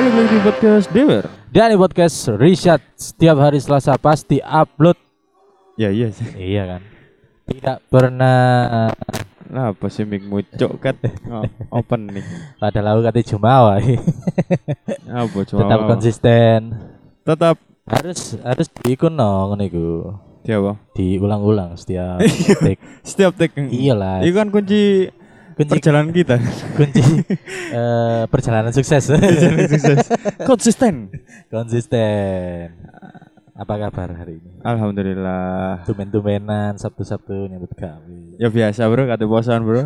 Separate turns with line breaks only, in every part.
Balik lagi di podcast Dewer.
Dan di podcast Richard setiap hari Selasa pasti upload.
Ya iya sih.
Iya kan. Tidak pernah
Lah apa sih mik mucuk kat oh, open nih.
padahal aku kata Jumawa.
Apa cuma
Tetap konsisten.
tetap
Harus harus diikut no ngono iku.
dia apa?
Diulang-ulang setiap take.
Setiap take.
Iyalah.
Itu kan kunci
Kunci
perjalanan kita.
kunci eh, perjalanan sukses.
Sukses. Konsisten.
Konsisten. Apa kabar hari ini?
Alhamdulillah.
Tumen-tumenan Sabtu-Sabtu nyambut kami.
Ya biasa bro, kata bosan bro.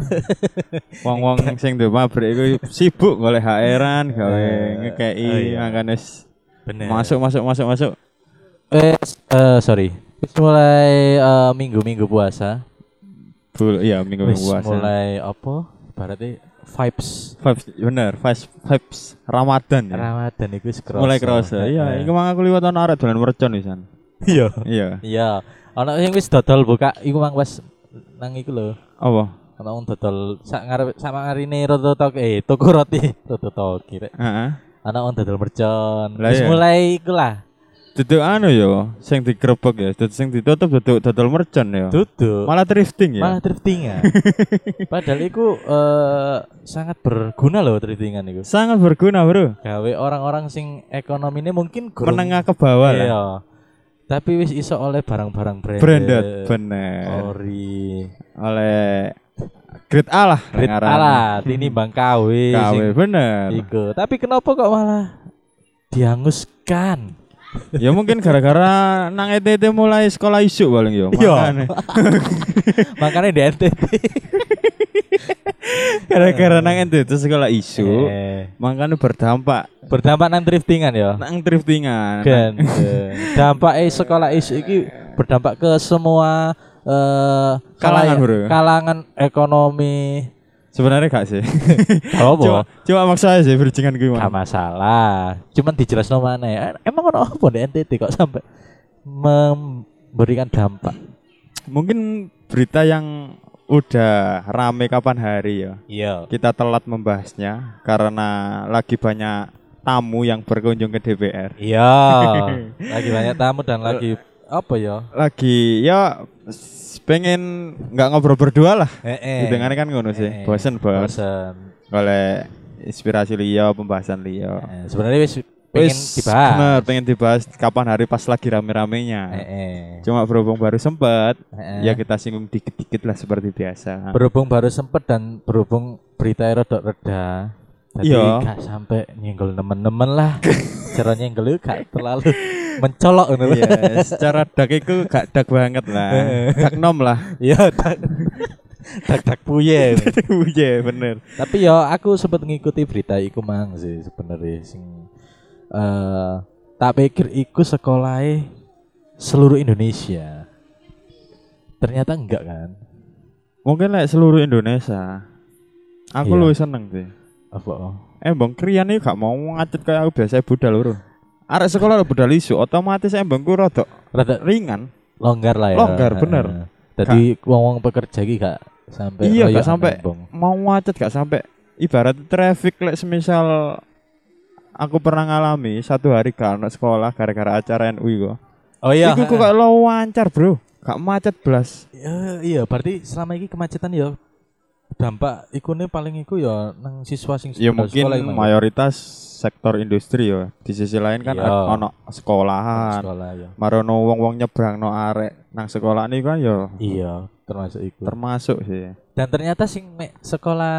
Wong-wong sing di pabrik itu sibuk golek HR-an, gawe ngekei,
oh iya. Bener.
masuk masuk masuk masuk.
Eh, eh, sorry. Mulai eh, minggu-minggu puasa.
Bul, iya minggu
Wis
minggu puasa.
mulai apa? Berarti vibes
Vibes, bener, vibes, vibes Ramadan ya.
Ramadan itu wis.
Mulai kerasa. Iya, iku mang aku liwat ana arek dolan mercon pisan.
Iya.
Iya.
Iya. Ana sing wis dodol buka iku mang pas nang iku lho.
Apa?
Ana wong dodol sak ngarep sama ngarine roto tok eh toko roti roto tok kira.
Heeh.
Ana wong dodol mercon. Wis
iya.
mulai iku lah.
Duduk anu yo, sing digrebek ya, duduk sing ditutup duduk dodol mercon ya.
Duduk.
Malah drifting ya.
malah driftingan. Padahal itu eh, sangat berguna loh driftingan itu.
Sangat berguna, Bro.
Gawe orang-orang sing ekonominya mungkin kurang
Menengah ke bawah lah.
Iya. Tapi wis iso oleh barang-barang branded.
Branded, bener.
Ori.
Oleh grade A lah.
Rit
ngarannya.
alat ini Bang KW.
KW, bener.
Iku. Tapi kenapa kok malah dihanguskan?
Ya mungkin gara-gara nang ETT mulai sekolah isu paling yo.
Iya.
Makanya.
Makanya di NTT.
Gara-gara nang ETT sekolah isu,
Eh,
makanya berdampak
berdampak nang driftingan ya.
nang driftingan.
Kan. dampak eh sekolah isu iki berdampak ke semua eh
Kalangan,
kalangan ekonomi.
Sebenarnya gak sih. Cuma,
apa?
cuma maksa aja bridgingan gue
Gak masalah. Cuman dijelas mana ya. Emang ono apa di NTT kok sampai memberikan dampak?
Mungkin berita yang udah rame kapan hari ya.
Iya.
Kita telat membahasnya karena lagi banyak tamu yang berkunjung ke DPR.
Iya. lagi banyak tamu dan lagi apa ya?
Lagi ya pengen nggak ngobrol berdua lah.
Eh, eh.
Hitungannya kan ngono sih.
Eh,
Bosen bos.
Bosen.
Oleh inspirasi Leo, pembahasan Leo.
Eh, sebenarnya wis pengen
Wis,
dibahas.
Bener, pengen dibahas kapan hari pas lagi rame-ramenya.
Eh, eh.
Cuma berhubung baru sempat,
Eh,
ya kita singgung dikit-dikit lah seperti biasa.
berhubung baru sempet dan berhubung berita rada reda jadi
Iya.
gak sampai nyenggol temen-temen lah cara nyenggol itu gak terlalu mencolok ngono lho.
Iya, secara dak gak dak banget lah. dak nom lah.
iya tak tak tak puye
Iya, bener.
tapi ya aku sempat ngikuti berita iku mang sih sebenarnya sing eh tak pikir iku sekolahnya seluruh Indonesia ternyata enggak kan
Mungkin lah seluruh Indonesia. Aku
Iya.
lu seneng sih.
Apa
Eh, bang Krian ini gak mau ngacet kayak aku biasa budal lho. Arek sekolah lo budal isu, otomatis embang ku rada
rada
ringan.
longgar lah ya
Longgar, bener.
Jadi wong-wong pekerja iki gak sampai
Iya, gak sampai
nembong.
mau macet gak sampai ibarat traffic lek semisal aku pernah ngalami satu hari gak ono sekolah gara-gara acara NU iku.
Oh iya.
Iku kok lo lancar, Bro. Gak macet blas.
Ya, iya, berarti selama ini kemacetan ya dampak ikune paling iku ya nang siswa sing
Ya mungkin
sekolah
mayoritas sektor industri ya. Di sisi lain kan
Iya.
ono sekolahan.
sekolah ya.
Marono wong-wong nyebrang no arek nang sekolah ini kan ya
Iya, termasuk iku.
termasuk sih.
Dan ternyata sing meh sekolah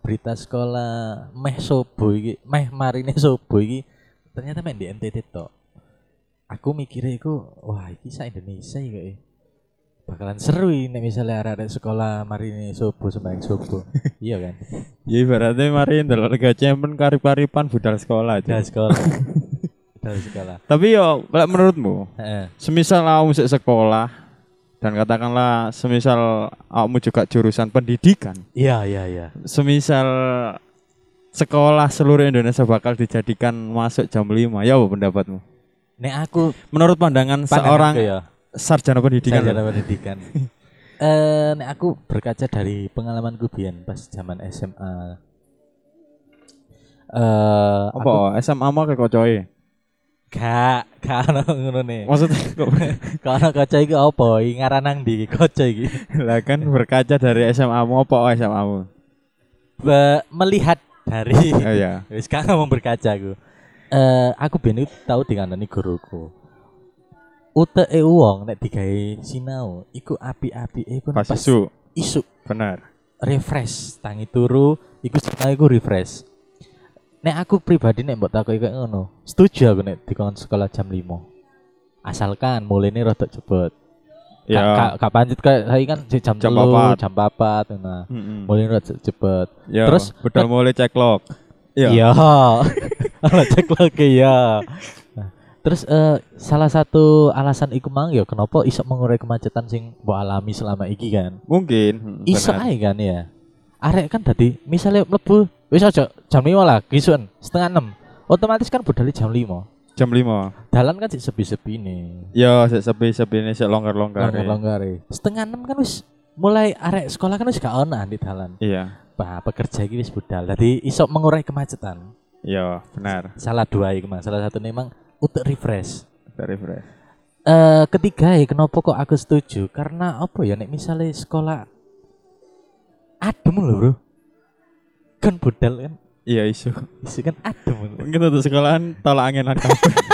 berita sekolah meh sobo iki, meh marine sobo iki ternyata main di NTT tok. Aku mikirnya iku, wah iki sa Indonesia iki. Bakalan seru ini misalnya arek sekolah marine sobo sembahyang sobo. iya kan?
Ya ibaratnya mari ndelok Liga Champions karip-karipan budal sekolah aja.
Dari sekolah. Dari sekolah.
Tapi yo menurutmu,
Heeh.
semisal kamu sik sekolah dan katakanlah semisal kamu juga jurusan pendidikan,
Iya, iya, iya.
semisal sekolah seluruh Indonesia bakal dijadikan masuk jam 5, ya apa pendapatmu?
Nek aku
Menurut pandangan,
pandanganku
seorang
ya,
sarjana pendidikan,
sarjana pendidikan. Eh, nek aku berkaca dari pengalamanku biyen pas zaman SMA. Eh
Apa SMA mau ke kocoe?
Gak, gak ono ngono ne.
Maksudnya kok
Gak ono kaca iki apa? Ngaran nang ndi kaca iki?
lah kan berkaca dari SMA mu apa SMA mu?
Be- melihat dari
Oh iya.
wis gak ngomong berkaca aku. Eh aku ben tau dikandani guruku. Uteke wong nek digawe sinau iku api-api iku
Pas isu.
isu
Benar.
refresh tangi turu iku sinau iku refresh. Nek aku pribadi nek mbok takoki kayak ngono, setuju aku nek dikon sekolah jam 5. Asalkan mulainya rada cepet. Ya.
Ya.
Kak panjut kayak saya kan jam
Jam
jam
papat.
jam papat nah.
Mm-mm.
Mulai rada cepet.
Ya,
Terus-
bedal mulai cek log. Iya.
Iya. Ala cek lagi ya. Terus eh, salah satu alasan iku mang ya kenapa iso mengurai kemacetan sing mbok alami selama iki kan.
Mungkin.
Iso ae kan ya. Arek kan tadi misalnya mlebu wis aja jam 5 lah, gisuan setengah 6. Otomatis kan budal jam 5.
Jam 5.
Dalan kan sik sepi-sepi nih.
Ya, sik sepi-sepi ini sik longgar-longgar.
Longgar-longgar. Setengah 6 kan wis mulai arek sekolah kan wis gak ono di dalan.
Iya.
Bah, pekerja iki wis budal. Dadi iso mengurai kemacetan.
Iya, benar.
Salah dua iku Mas. Salah satu memang untuk refresh.
Dari fresh.
Eh ketiga ya kenapa kok aku setuju? Karena apa ya nek misalnya sekolah adem loh, Bro. Kan budal kan.
Iya, isu.
Isi kan adem. lho.
Kita tuh sekolahan tolak anginan kabeh.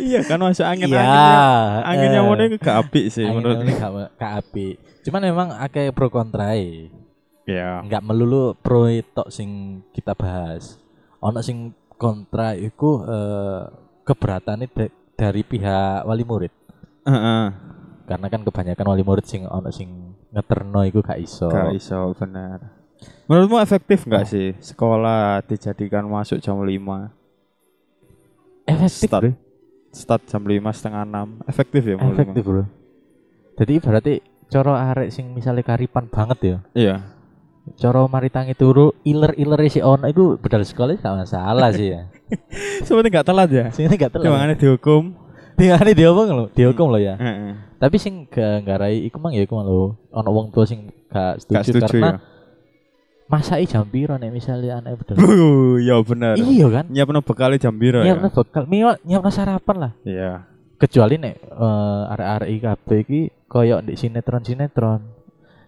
iya kan masuk angin
Iya.
anginnya anginnya
eh,
mau itu gak apik sih
angin
menurut
ini gak, gak apik. Cuman memang akeh pro kontra
ya
Enggak melulu pro tok sing kita bahas. Ono sing kontra iku eh keberatane da- dari pihak wali murid.
Heeh.
Karena kan kebanyakan wali murid sing ono sing ngeterno iku gak iso.
gak iso benar menurutmu efektif nggak sih sekolah dijadikan masuk jam 5
Efektif,
Start.
Bro.
start jam 5 setengah 6 efektif ya menurutmu
Efektif, Bro. Jadi berarti coro arek sing misalnya karipan banget ya.
iya
Coro mari tangi turu iler-iler si ono iku bedal sekolah gak masalah sih ya.
sebenarnya nggak telat ya
Sing gak telat.
Gimana dihukum
Tingane diomong lho, dihukum lho ya.
Heeh.
Tapi sing gak nggarai iku mang ya iku lho. Ono wong tua sing gak setuju,
gak setuju
karena
ya
masai jam piro nek misalnya anak bedal.
Bu, ya benar
iya kan?
nyiapno bekal jam biro ya
Nyiapno bekal, miwa nyiapno sarapan lah.
iya
Kecuali nek eh, arek-arek IKB iki koyo ndek sinetron-sinetron.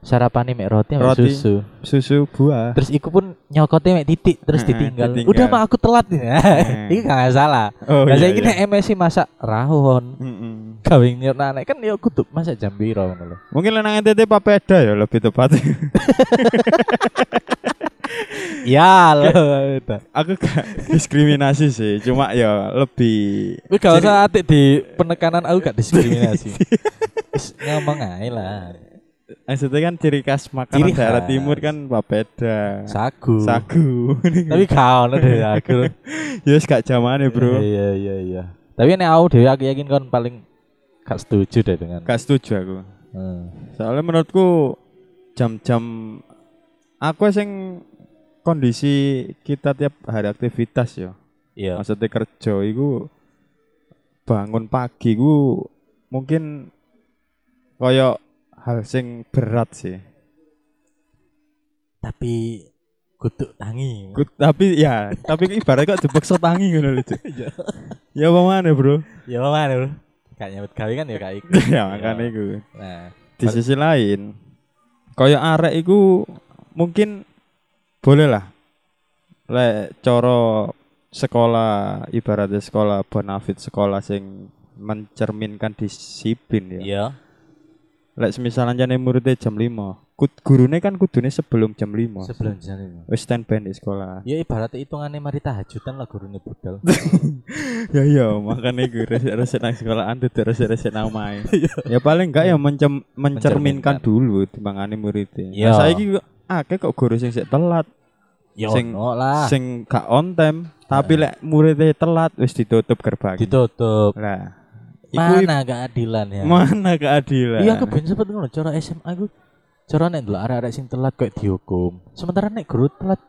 Sarapane mek roti mek
Roti.
susu.
susu buah
Terus iku pun nyokote mek titik terus ditinggal.
ditinggal.
Udah mah aku telat. Iki gak masalah.
oh
Lah
iya,
saiki
iya.
nek MSC masak rawon,
Mm-mm.
gawe nyerna anak kan ya kudu masak jam piro ngono lho.
Mungkin lenang NTT papeda ya lebih tepat.
Ya lho.
Aku gak diskriminasi sih, cuma ya lebih
Kowe gak usah atik di penekanan aku gak diskriminasi. Ngomong ae lah.
Maksudnya kan ciri khas makanan
Ciri
daerah
khas.
timur kan papeda.
Sagu.
Sagu.
Tapi ono deh aku.
ya gak zamane, Bro.
Iya iya iya. Tapi nek aku dhewe aku yakin kon paling gak setuju deh dengan.
Gak setuju aku.
Hmm.
Soalnya menurutku jam-jam aku sing kondisi kita tiap hari aktivitas ya.
Iya.
Maksudnya kerja iku bangun pagi ku mungkin koyo hal sing berat sih.
Tapi kudu tangi.
Ku- tapi ya, tapi ibaratnya kok dipaksa tangi ngono lho. Cuk.
Iya.
ya apa mana, Bro?
Ya mana bro? Gak nyambut gawe kan ya gak iku.
ya makanya iku.
Nah,
Di sisi lain, koyo arek iku mungkin boleh lah. Lek coro sekolah ibaratnya sekolah bonafit sekolah sing mencerminkan disiplin ya.
iya.
Lek semisal jane muridnya jam 5, kud gurune kan kudune sebelum jam 5.
Sebelum jalan.
Wis standby di sekolah.
Ya ibaratnya hitungannya mari tahajudan lah gurune budal.
ya iya, makanya gue resik-resik nang sekolahan tuh resik-resik nang omahe. ya paling enggak ya mencem- mencerminkan
Mencerminkan.
dulu timbangane muridnya. Nah, saiki kok akeh kok guru sing sik telat,
Ya
Sing-
ono lah.
sing gak on time, tapi lek muridnya telat wis ditutup gerbang.
Ditutup.
Lah, iku
Mana keadilan ya?
mana keadilan?
Iya aku ben sempet ngono cara SMA aku. Cara nek ndelok arek-arek sing telat kayak dihukum. Sementara nek guru telat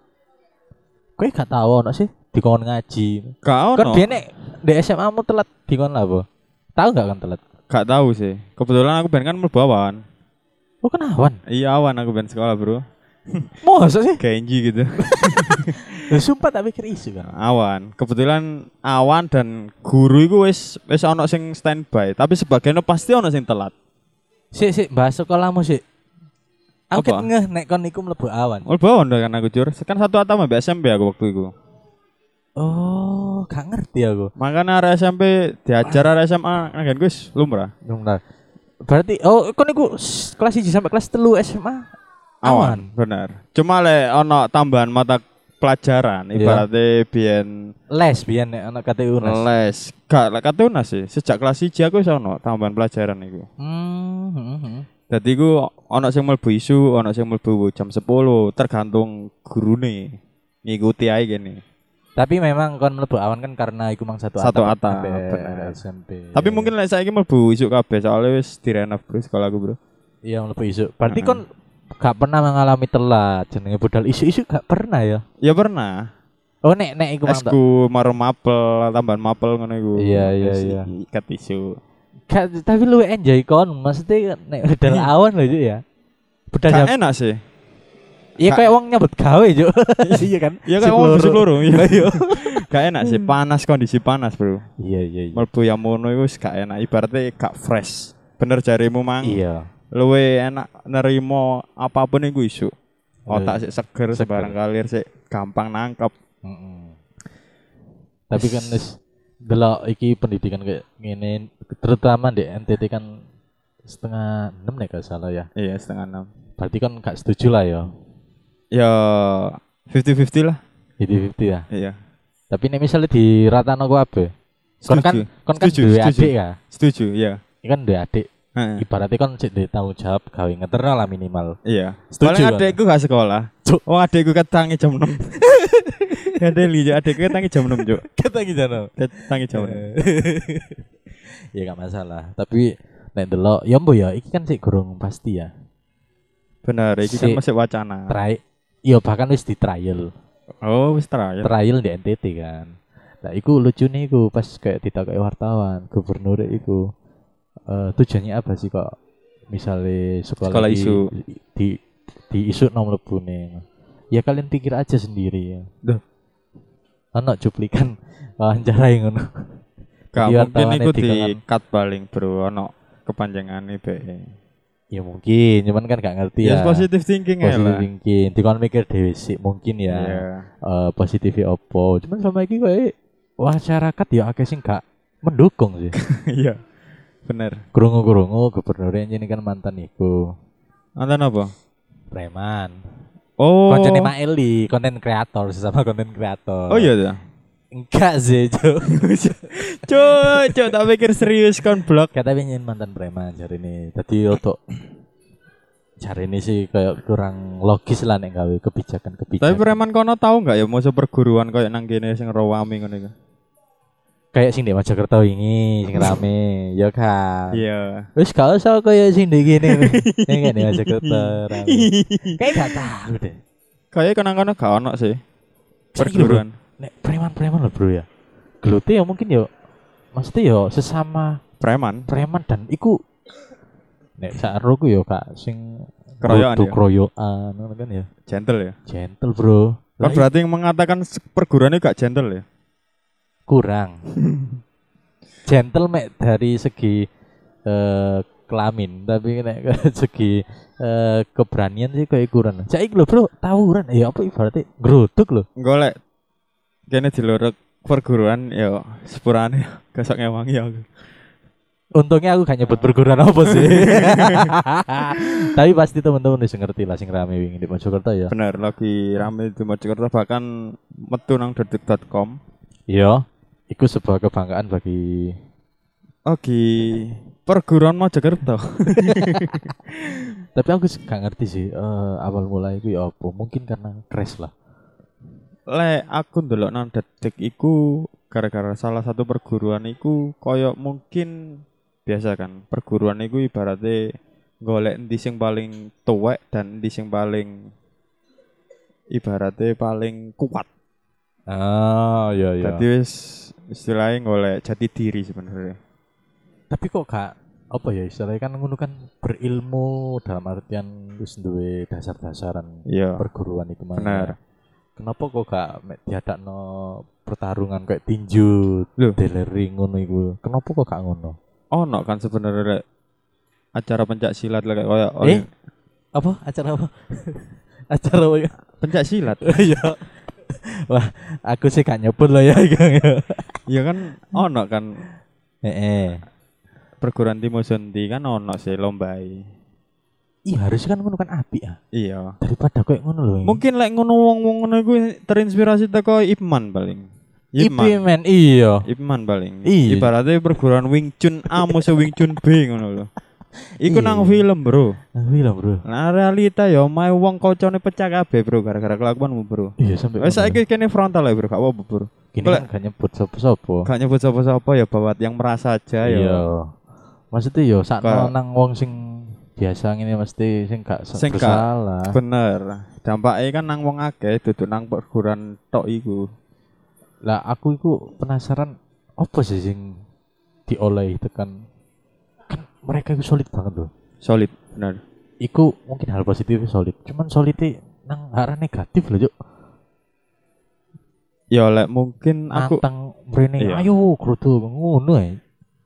kowe gak tau ono sih dikon ngaji.
Gak ono.
Kan biyen nek di SMA mu telat dikon apa? Tahu gak kan telat?
Gak tahu sih. Kebetulan aku ben kan mlebu awan.
Oh kenawan.
Iya awan aku ben sekolah, Bro.
Masa sih?
Genji gitu.
Lah sumpah tak pikir isu kan.
awan. Kebetulan awan dan guru iku wis wis ana sing standby, tapi sebagian pasti ana sing telat.
Sik sik bahas sekolahmu sik. Aku ket ngeh nek kon iku mlebu awan.
Oh, bawon kan aku jur. Kan satu atama mbak SMP aku waktu itu.
Oh, gak ngerti aku.
Makanya arek SMP diajar arek SMA nang wis lumrah.
Bentar. Berarti oh kon iku kelas 1 sampai kelas 3 SMA
Awan, bener. Cuma le ono tambahan mata pelajaran
Iya.
ibaratnya biyen
les biyen nek ana KTU Unas.
les. Gak lah kate unas sih. Sejak kelas 1 aku wis ono tambahan pelajaran iku.
Hmm, hmm, hmm.
Dadi iku ono sing mlebu isu, ono sing mlebu jam 10, tergantung gurune. Ngikuti ae kene.
Tapi memang kon mlebu awan kan karena iku mang satu
Satu
atap
atap,
sampai
bener.
SMP.
Tapi mungkin lek saiki mlebu isu kabeh soalnya wis direnov bro sekolah aku, Bro.
iya mlebu isu. Berarti
Heeh.
kon gak pernah mengalami telat jenenge budal isu-isu gak pernah ya.
Ya pernah.
Oh nek nek iku.
Esku marem mapel, tambahan mapel ngono iku.
Iya, iya, iya.
Ikat isu.
Gak, tapi lu enjoy kon, maksudnya nek budal awan lho ya. Budal jam.
enak sih.
Iya kayak wong nyambut gawe, Juk. Iya kan?
Ya
Si
wong
peluru.
busuk loro. Iya. Gak enak sih, panas kondisi panas, Bro.
Iya, iya, iya.
Mlebu yang mono iku gak enak, ibaratnya gak fresh. Bener jarimu mang.
Iya.
Luwe enak nerimo apa pun iku isu. Otak sik seger,
Seger.
sebarang kalir sik gampang nangkep.
Mm-mm. Tapi kan wis delok iki pendidikan kayak ngene terutama di NTT kan setengah enam nek gak salah ya.
Iya, setengah enam.
Berarti kan gak setuju lah ya.
Ya 50-50 lah.
Jadi 50 ya.
Iya.
Tapi nek misalnya di rata ku abe. Kon kan kon kan
Setuju,
duwe
setuju.
adik ya.
Setuju, iya.
Ini kan duwe adik.
Heeh.
Ibaratnya kan cek duwe tanggung jawab gawe ngeterno lah minimal.
Iya.
Setuju
Paling
kan?
adekku gak sekolah.
Cuk.
Oh, adekku ketangi jam 6. Ada li, adekku ketangi jam 6, Cuk.
Kata gitu
Ketangi jam 6.
ya gak masalah. Tapi nek delok ya mbo ya iki kan sik gurung pasti ya.
Benar, iki kan
Si-
masih wacana.
Try Iya bahkan wis di trial.
Oh, wis terakhir.
trial di NTT kan. Nah, iku lucu nih iku pas kayak ditakai wartawan, gubernur iku eh tujuannya apa sih kok misalnya sekolah,
Sekolah
di,
isu.
di di isu nomor nih. Ya kalian pikir aja sendiri ya.
Duh.
Anak cuplikan wawancara yang ngono.
Gak mungkin iku
di
cut paling, Bro. Ono kepanjangannya be.
Ya mungkin, cuman kan gak ngerti
Ya
ya.
positive thinking
Positive
lah.
thinking. Dikon mikir dewe sih mungkin ya.
Iya.
eh positifnya opo. Cuman selama ini kayak masyarakat ya akeh sing gak mendukung sih.
Iya. Bener.
Krungu-krungu gubernurnya ini kan mantan iku
Nonton apa?
preman.
Oh.
Koncone Maeli, konten kreator sesama konten kreator.
Oh iya dah.
Enggak sih, Cuk.
Cuk, cuk tak pikir serius kon blok.
Kata pengen mantan preman jari ini. Tadi untuk cari ini sih kayak kurang logis lah nek gawe kebijakan-kebijakan.
Tapi preman kono tahu nggak ya mau perguruan kayak nang kene sing rawami ngono iku.
Kayak sing di Mojokerto wingi sing rame, ya kan.
Iya.
Wis gak usah kayak sing di gini. Ini kan di Mojokerto rame. Kayak gak tahu deh.
Kayak kenang kono gak ono sih. Perguruan.
Nek preman-preman loh bro ya. Geluti ya mungkin ya Maksudnya ya sesama
Preman.
preman dan iku Nek saroku ya kak sing
Keroyokan ya?
keroyokan ngono kan ya.
Gentle ya.
Gentle bro.
Kan berarti yang mengatakan se- perguruannya gak gentle ya.
Kurang. gentle mek dari segi eh, kelamin tapi nek ke segi eh, keberanian sih kayak kurang. Saiki lho bro, tawuran ya apa ibaratnya geruduk lho.
Golek kene diluruk perguruan ya sepurane gosok ngewangi aku.
Untungnya aku gak nyebut perguruan apa sih. Tapi pasti teman-teman wis ngerti lah sing rame wingi di Mojokerto ya.
Bener lagi rame di Mojokerto bahkan metu nang detik.com.
Iya. Iku sebuah kebanggaan bagi
Oke, perguruan Mojokerto.
tapi aku gak ngerti sih eh, awal mulai itu ya apa. Mungkin karena crash lah.
Le aku ndelok nang detik iku gara-gara salah satu perguruan iku koyo mungkin biasa kan. Perguruan iku ibaratnya golek endi sing paling tuwek dan endi sing paling ibaratnya paling kuat.
Ah, iya
Jadi wis istilahnya golek jati diri sebenarnya.
Tapi kok gak apa ya istilahnya kan ngono kan berilmu dalam artian wis duwe dasar-dasaran
Iya.
perguruan iku mang.
Bener.
Kenapa kok gak diadakno pertarungan kayak tinju,
Loh.
deleri ngono iku. Kenapa kok gak ngono?
Ono kan sebenarnya acara pencak silat lah kayak kayak
Eh? Apa acara apa? acara apa
pencak silat.
Iya. Wah, aku sih gak nyebut lah ya
Iya kan ono kan
Heeh.
perguruan Timo Sonti kan ono sih lombai.
Iya harusnya kan ngono kan api ah.
Iya.
Daripada kayak ngono loh.
Mungkin lek ngono wong-wong ngono iku terinspirasi teko Ipman paling.
Ipi men iya.
Ipman paling.
Iya.
Ibaratnya perguruan Wing Chun A musuh Wing Chun B ngono lho. Iku
Iya.
nang film, Bro.
Nah, lah bro.
Nah realita ya mae wong kocone pecah kabeh, Bro, gara-gara kelakuanmu, Bro.
Iya sampai.
Wes
ngono.
saiki kene frontal ya, Bro. Gak apa-apa, Bro.
Gini
Boleh.
kan gak nyebut sopo-sopo.
Gak nyebut sapa-sapa ya bawat yang merasa aja ya.
Iya. Maksudnya yo sakno
Kayak-
nang wong sing biasa ngene mesti sing gak
Sing gak-
bersalah.
Bener. Dampaknya kan nang wong akeh duduk nang perguruan tok iku.
Lah aku iku penasaran apa sih sing diolehi tekan kan mereka itu solid banget loh.
Solid, bener.
Iku mungkin hal positif solid. Cuman solid nang arah negatif loh, Juk.
Ya lek mungkin aku
Nantang mrene
Iya.
ayo kudu ngono ae.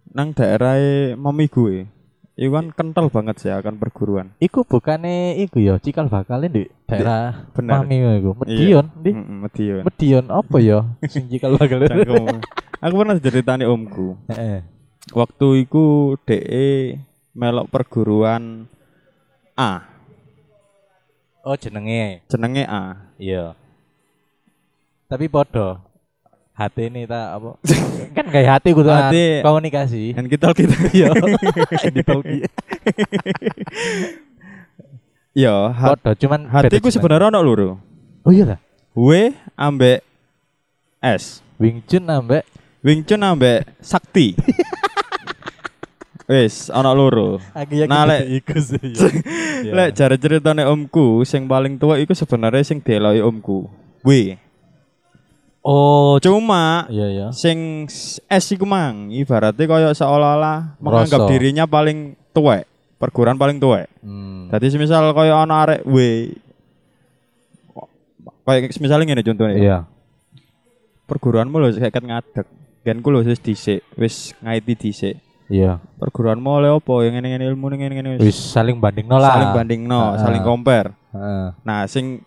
nang daerah mami gue. Iku kan kental banget sih akan perguruan.
Iku bukane iku ya cikal bakalnya di daerah
Bener.
mami iku. Medion, di
Medion.
Medion apa ya? Sing cikal bakal.
Aku pernah ceritani omku.
Heeh.
Waktu iku DE melok perguruan A,
Oh jenenge.
jenenge A.
Iya. Tapi podo. Hati ini tak apa? kan kayak hati kudu
Hati-
komunikasi.
Dan kita kita
Iya. Ditalki.
ya ha-
Podo cuman
hatiku
beda
sebenarnya ono loro.
jeneng. Oh iya lah.
W ambek S.
Wing Chun ambek
Wing Chun ambek Sakti. Wis ono loro. Nah, lek-
iku sih. ya.
Lek jare ceritane omku sing paling tua iku sebenarnya sing dieloki omku. W.
Oh,
Cuma
iya ya.
sing S iku mang ibaratnya koyo seolah-olah menganggap dirinya paling tuwek, perguruan paling tuwek.
Hmm.
Dadi semisal koyo ana arek W kayak misalnya ngene contohnya.
Iya.
Perguruanmu lho kayak ngadeg. Genku lho wis dhisik, wis ngaiti dhisik.
Iya.
Perguruanmu oleh apa? Yang ngene-ngene ilmu ngene-ngene
Wis saling bandingno lah.
saling bandingno,
Heeh.
saling compare.
Heeh.
Nah, sing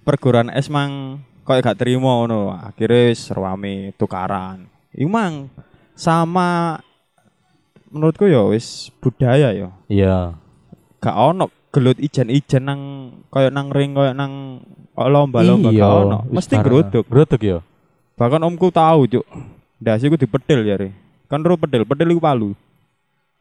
perguruan S mang koyo gak terima ngono. Akhirnya rame tukaran. Iku mang sama menurutku ya wis budaya ya.
Iya.
Gak ono gelut ijen-ijen nang koyo nang ring koyo nang lomba-lomba
Iya,
gak ono.
wis
Mesti
bareng.
geruduk.
Geruduk ya.
Bahkan omku tahu, Cuk. Dasi ku dipedil ya, Re. Kan ro pedil, pedil iku palu.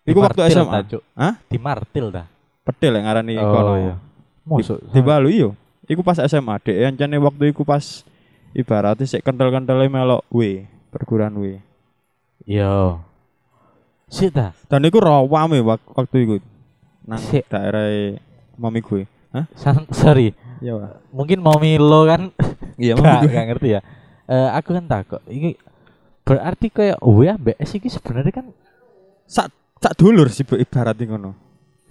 Iku waktu SMA. Hah?
Di martil dah.
Pedil yang ngarani
Oh,
kono.
iya. Mosok.
Di Palu iyo. Iku pas SMA, Dek. Ancane waktu iku pas ibaratnya sik kental-kentale melok W, perguruan W.
Iya. Sik dah.
Dan iku rawame wak- waktu iku. Nang
Sik.
daerah mami gue. Hah?
San- sorry.
Pak.
Mungkin mau Milo kan
Iya, mami gue.
gak ngerti ya. Eh aku kan takut. Ini berarti kayak W S iki sebenarnya kan
Sak sak dulur sih ibaratnya ngono.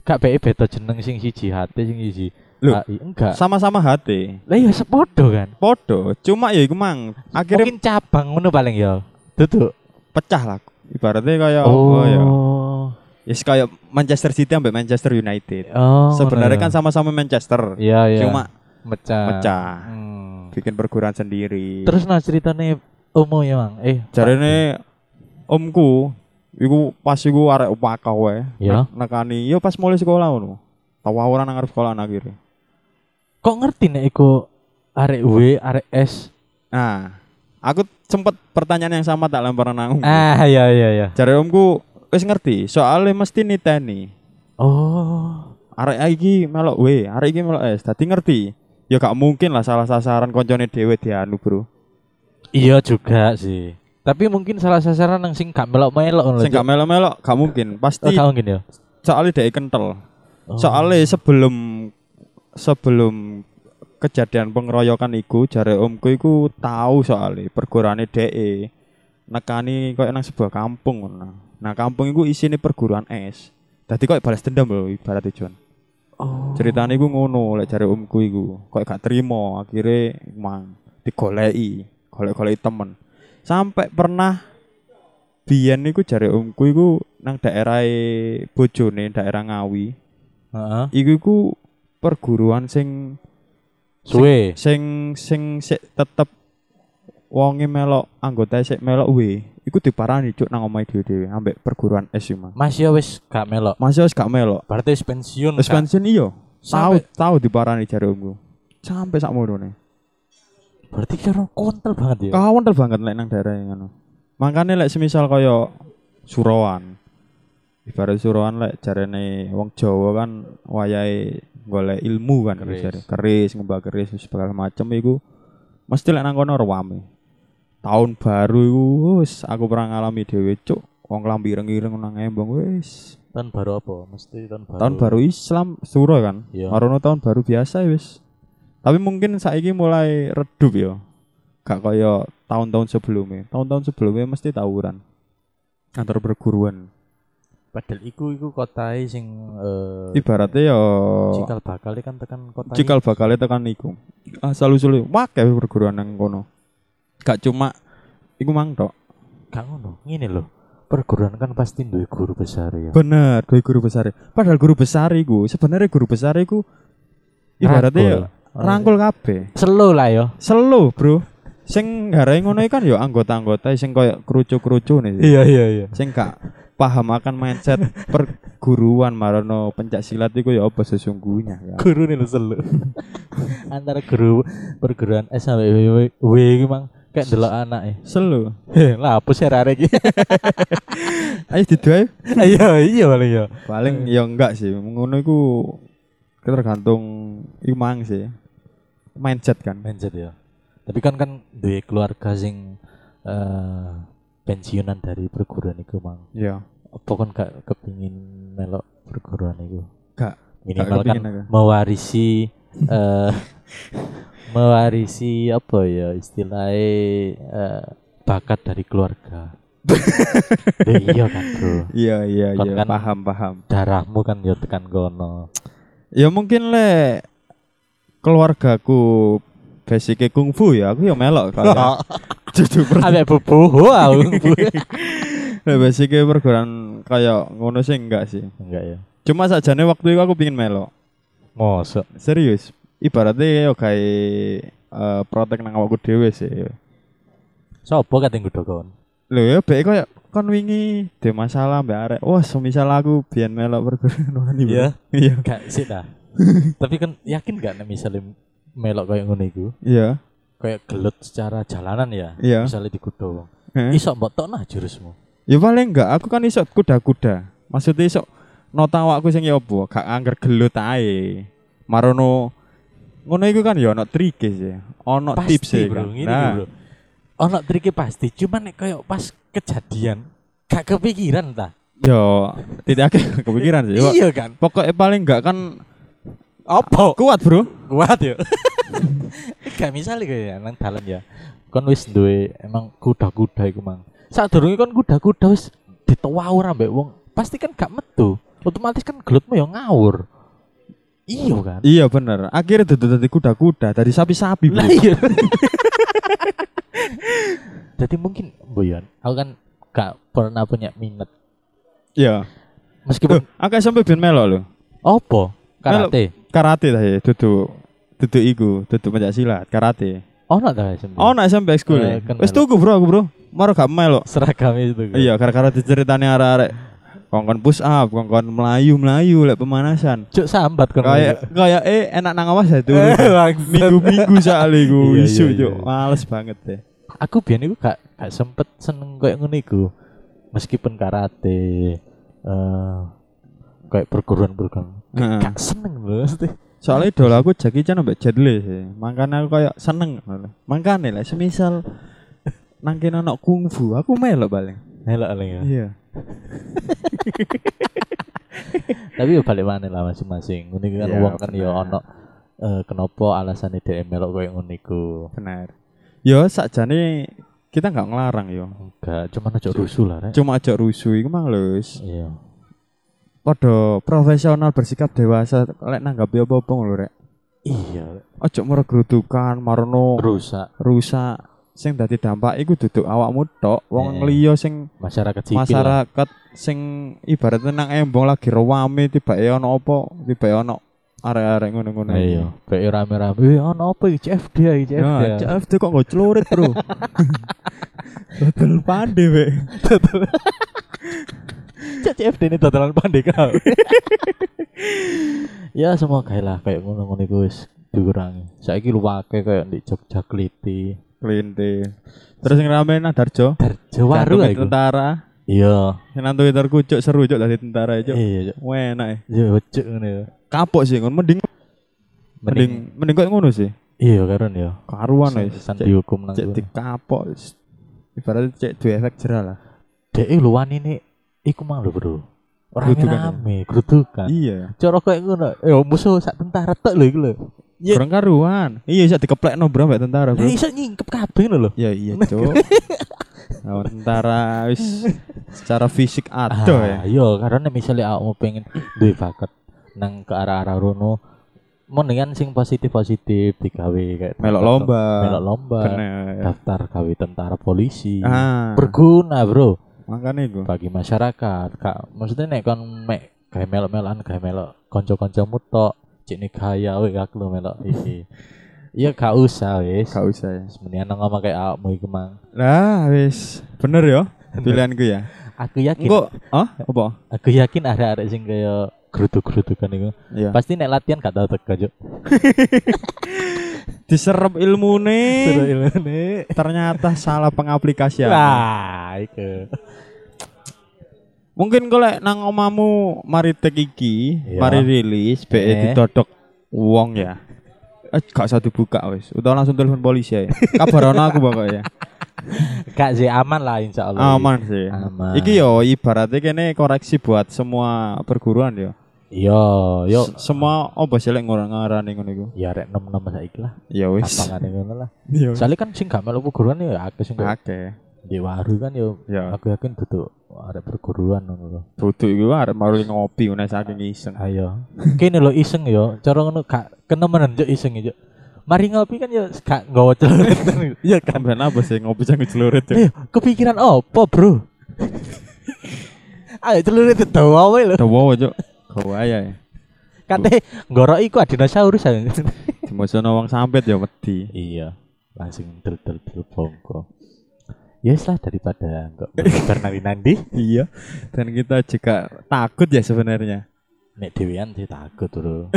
gak bae beda jeneng sing siji hati sing siji.
Loh,
AI. enggak.
Sama-sama hati.
Lah ya sepodo kan.
Podo, cuma ya iku mang akhirnya
Mungkin cabang ngono paling ya. Duduk.
pecah lah. Ibaratnya kayak oh, ya.
Oh.
Yes kayak Manchester City sampai Manchester United.
Oh.
Sebenarnya
ngono
kan
ya.
sama-sama Manchester.
Iya, iya.
Cuma
mecah.
pecah.
Hmm.
bikin perguruan sendiri.
Terus nah ceritanya Omo ya, Mang. Eh,
jarene omku iku pas iku arek upaka wae.
Ya.
Nek- Nekani yo pas mulai sekolah ngono. Tawuran nang arep sekolah akhirnya.
Kok ngerti nek iku arek W, arek S?
Nah, aku sempet pertanyaan yang sama tak lempar nang.
Ah, iya iya iya.
Jare omku wis ngerti, soalnya mesti niteni.
Oh.
Arek iki melok W, arek iki melok S. Dadi ngerti. Ya gak mungkin lah salah sasaran koncone dhewe dianu, Bro.
Iya juga sih. Tapi mungkin salah sasaran yang sing gak melok-melok.
Sing gak melok-melok gak mungkin.
Oh,
Pasti
gak mungkin ya.
soalnya dia kental.
Oh.
Soalnya sebelum sebelum kejadian pengeroyokan iku jare omku iku tahu soalnya pergurane DE nekani koyo nang sebuah kampung ngono. Nah, kampung iku isine perguruan es. Dadi kok balas dendam lho ibarat Jon.
Oh.
Ceritane iku ngono lek jare omku iku. Kok gak terima akhirnya mang digoleki, golek-goleki temen. Sampai pernah biyen iku jare omku iku nang daerah bojone, daerah Ngawi.
Heeh.
Iku iku perguruan sing
Suwe.
sing sing sik tetep wonge melok anggota sik melok we. Iku diparani cuk nang omahe dhewe-dhewe ambek perguruan iki, Mang.
Mas ya wis gak melok.
Masih wis gak melok.
Berarti wis pensiun.
Wis pensiun iya.
Sampai-
tahu diparani jare omku. Sampai sak mono
Berarti kira kontol banget ya.
Kawan tel banget lek nang daerah yang ngono. Makane lek semisal kaya Surawan. Ibarat Surawan lek jarene wong Jawa kan wayahe golek ilmu kan
Keris.
jare. Keris, ngembah keris segala macem iku mesti lek nang kono rame. Tahun baru iku wis aku pernah ngalami dhewe cuk. Wong lambi ireng-ireng nang embong wis.
Tahun baru apa? Mesti tahun baru.
Tahun baru Islam suro kan.
Iya.
Marono tahun baru biasa wis. Tapi mungkin saiki mulai redup ya. Gak kaya tahun-tahun sebelumnya. Tahun-tahun sebelumnya mesti tawuran. Antar perguruan.
Padahal iku iku kotae sing eh
Ibaratnya ya
cikal bakal kan tekan kota.
cikal bakalnya tekan iku. Asal usul wakil perguruan nang kono. Gak cuma iku mang tok.
Gak ngono. Ngene lho. Perguruan kan pasti duwe guru besar ya.
Bener, doi guru besar. Padahal guru besar iku sebenarnya guru besar iku ibaratnya ya rangkul kabeh.
Selo lah ya.
Selo, Bro. Sing garai ngono kan ya anggota-anggota sing koyo kerucu-kerucu nih.
Iya iya iya.
Sing gak paham akan mindset perguruan marono pencak silat iku ya apa sesungguhnya ya.
Guru nih selo. Antara guru perguruan S sampai W W- W iki mang kayak delok anak e.
Selo.
Lah hapus ya rare iki.
Ayo diduai.
Iya iya paling ya.
Paling ya enggak sih. Ngono iku tergantung iku mang sih. Mindset kan.
Mindset ya. Tapi kan kan duwe keluarga sing eh pensiunan dari perguruan iku mang.
Iya.
Apa kan gak kepingin melok perguruan iku?
Gak.
Minimal
Gak
kan
aku.
mewarisi eh mewarisi apa ya istilahnya eh, bakat dari keluarga. Ya iya kan bro
Iya iya
Kon
iya
kan-
paham paham.
darahmu kan ya tekan kono
Ya mungkin le keluargaku basicnya kungfu ya aku ya melok kalau Dudu per-
Ambek bobo aku
Lah basicnya perguruan kayak ngono sih enggak sih.
enggak ya
Cuma sajane waktu itu aku pingin melok.
mosok
Serius. Ibaratnya yo kayak eh, protek nang awakku dhewe sih.
sopo kateng kudu kon
Lho ya baik kayak kan wingi de masalah mbak arek. Wah, semisal aku biyen melok perguruan. Bro.
Iya?
Iya.
gak sih dah tapi kan yakin gak nih misalnya melok kayak ngono iku
Iya.
kayak gelut secara jalanan ya
Iya.
misalnya di kudo
Heeh.
iso mbok tokno jurusmu
Ya paling enggak, aku kan iso kuda-kuda. Maksudnya iso nota awakku sing ya apa, gak angger gelut ae. Marono ngono iku kan ya ono trike sih. Ono tips sih
bro
kan. Nah,
bro ono triknya pasti cuman nek kayak pas kejadian gak kepikiran ta
yo tidak kepikiran sih.
Iya kan
Pokoknya paling enggak kan
opo
kuat, Bro.
kuat ya gak misalnya kayak nang dalan ya kon wis duwe emang kuda-kuda iku mang saat durunge kon kuda-kuda wis ditawur ambek wong pasti kan gak metu. Otomatis kan gelutmu ya ngawur. Iya kan?
Iya bener. Akhirnya dudu dadi kuda-kuda, dari sapi-sapi,
lah iya. Jadi mungkin Boyan aku kan gak pernah punya minat.
Iya.
meskipun
aku SMP ben melok lho.
opo karate?
Karate ta ya, dudu dudu iku, dudu pencak silat, karate.
Ono ta SMP
Oh, nak SMP school.
Eh,
ya?
kan
Wis tuku, Bro, aku, Bro. Maro gak melok.
seragam itu?
Iya, gara-gara diceritani arek-arek kongkon push up, kongkon melayu-melayu lek pemanasan.
cuk sambat kon
Kayak kayak eh enak nang awas ya tuh.
Eh.
Minggu-minggu soalnya iku
Iya,
isu,
iya,
Cuk.
iya.
Males banget deh.
aku biyen iku gak gak sempet seneng kayak ngono iku. Meskipun karate eh kayak perguruan-perguruan gak seneng lho mesti.
Soalnya idola aku Jackie Chan ambek Jet Li sih. Makanya aku kayak seneng. Makanya lah semisal nang kene ono kungfu, aku melok paling.
Nelok paling ya.
Iya.
Tapi balik mana lah masing-masing. Iku kan
Iya,
wong kan
bener.
ono eh kenapa alasannya dhek melok kayak ngono iku.
Benar. Yo sakjane kita nggak ngelarang yo.
Enggak, cuma aja rusuh lah, Rek.
Cuma aja rusuh iku mang lho wis
Iya.
Padha profesional bersikap dewasa lek nanggapi apa-apa ngono rek.
Iya,
Ojo moro grudukan, marono
rusak
rusak. Sing dadi dampak iku duduk awakmu tok, wong
Eh.
liya sing
masyarakat sipil. lah.
masyarakat sing ibaratnya nang embong lagi rewame tiba-e ono apa, tiba-e ono arek-arek ngono-ngono.
Iya, kayak rame-rame. Eh, ono apa iki CFD iki CFD.
Ya, CFD kok nggak celurit, Bro. Betul pandai, Be.
Cak CFD ini totalan pandai kau. ya semua kayak lah kayak ngono-ngono iku wis dikurangi. Saiki lu pakai kayak di Jogja Kliti.
Klinte. Terus yang rame nah Darjo.
Darjo waru iku.
tentara.
Iya.
Yang nang Twitter kucuk seru cuk dadi tentara cuk.
Iya, Cuk.
Enak ya.
Iya, cuk ngono ya.
Kapok sih ngono mending mending mending kok ngono sih.
iya karon ya.
Karuan wis.
San
Cek-
dihukum nang
Cek dikapok. wis. Ibaratnya cek dua efek jerah lah.
Dek luan ini iku mang lho, Bro. Orang
ya?
rame, gerudukan.
Iya.
Cara kayak ngono, ya musuh sak tentara tek lho iku lho. Iya.
Kurang karuan. Iya iso dikeplekno bro mbak tentara, Bro.
Lah iso nyingkep kabeh lho lho.
Ya iya, Cuk. Lawan tentara wis secara fisik ado ya.
Ah, iya, karena misalnya aku pengen duwe bakat nang ke arah-arah rono mendingan sing positif-positif digawe kayak
Melok lomba.
melok lomba
Bener.
daftar gawe tentara polisi
Ah,
berguna bro
makanya iku.
bagi masyarakat kak maksudnya nek kon mek gawe melok-melokan gawe melok kanca-kancamu tok cek nih gaya we aku lo melok iki iya gak usah wis
Gak usah ya.
mendingan ngomong kayak awakmu iku mang
Lah wis bener ya pilihanku ya.
aku yakin
Engko ah apa?
aku yakin ada arek sing kaya geruduk-gerudukan iku
Iya.
Pasti nek latihan gak tau teko, Juk.
Diserap
Seru ilmune.
ternyata salah pengaplikasian.
Iku.
Mungkin kalau nang omamu mari tek iki,
Iya.
mari rilis BE
Eh.
didodok wong ya. Eh, gak usah dibuka wis. Udah langsung telepon polisi ya. Kabar aku pokoknya.
Gak sih aman lah insya Allah.
Aman sih.
Aman.
Iki yo ibaratnya kene koreksi buat semua perguruan yo.
Iya, yo.
Semua apa sih lek ngarani ngono iku.
Ya rek nom-nom saiki lah.
Ya wis.
Gampangane ngono lah.
Iya.
Soalnya kan sing gak melu perguruan ya akeh sing
Oke.
di waru kan yo.
Ya.
Aku yakin duduk arek perguruan ngono lho.
Duduk iku arep maru ngopi ngene saking iseng.
Ayo. Kene lho iseng yo. Cara ngono gak kenemenan Juk iseng yo. Mari ngopi kan yo gak nggawa celurit. Iya kan.
Sampeyan apa sih ngopi sambil celurit ya?
Ayo, kepikiran apa, Bro? Ayo celurit itu wae lho.
Dawa cuk. Gawaya ya.
Kate ngorok iku dinosaurus aja.
Dimosono wong sampet ya wedi.
iya, langsung del del del bongko. Ya wis lah daripada enggak berkabar nandi
Iya. Dan kita juga takut ya sebenarnya.
Nek dewean sih takut, Bro.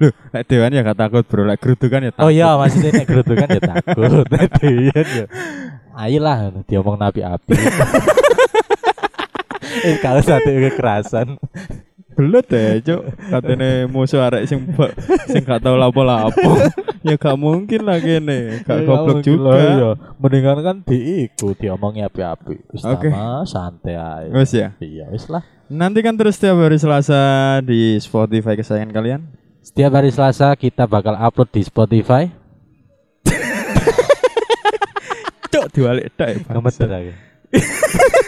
Loh, lek dewan ya gak takut, Bro. Lek gerudukan ya takut.
Oh iya, maksudnya nek gerudukan ya takut. Nek dewean ya. Ayolah diomong nabi api. eh kalau satu kekerasan.
Belut ya, Cuk. Katene musuh arek sing sing gak tau lapo-lapo. ya gak mungkin lah kene. Gak
Ya,
goblok juga.
Iya. Mendingan kan diikuti omongnya api-api. Wis
Oke.
sama santai aja.
Ya.
Iya, wis lah.
Nantikan terus setiap hari Selasa di Spotify kesayangan kalian.
Setiap hari Selasa kita bakal upload di Spotify.
Cuk, diwalik tok ya.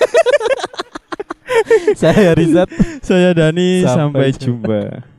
Saya Rizat.
Saya Dani,
Sampai
sampai jumpa.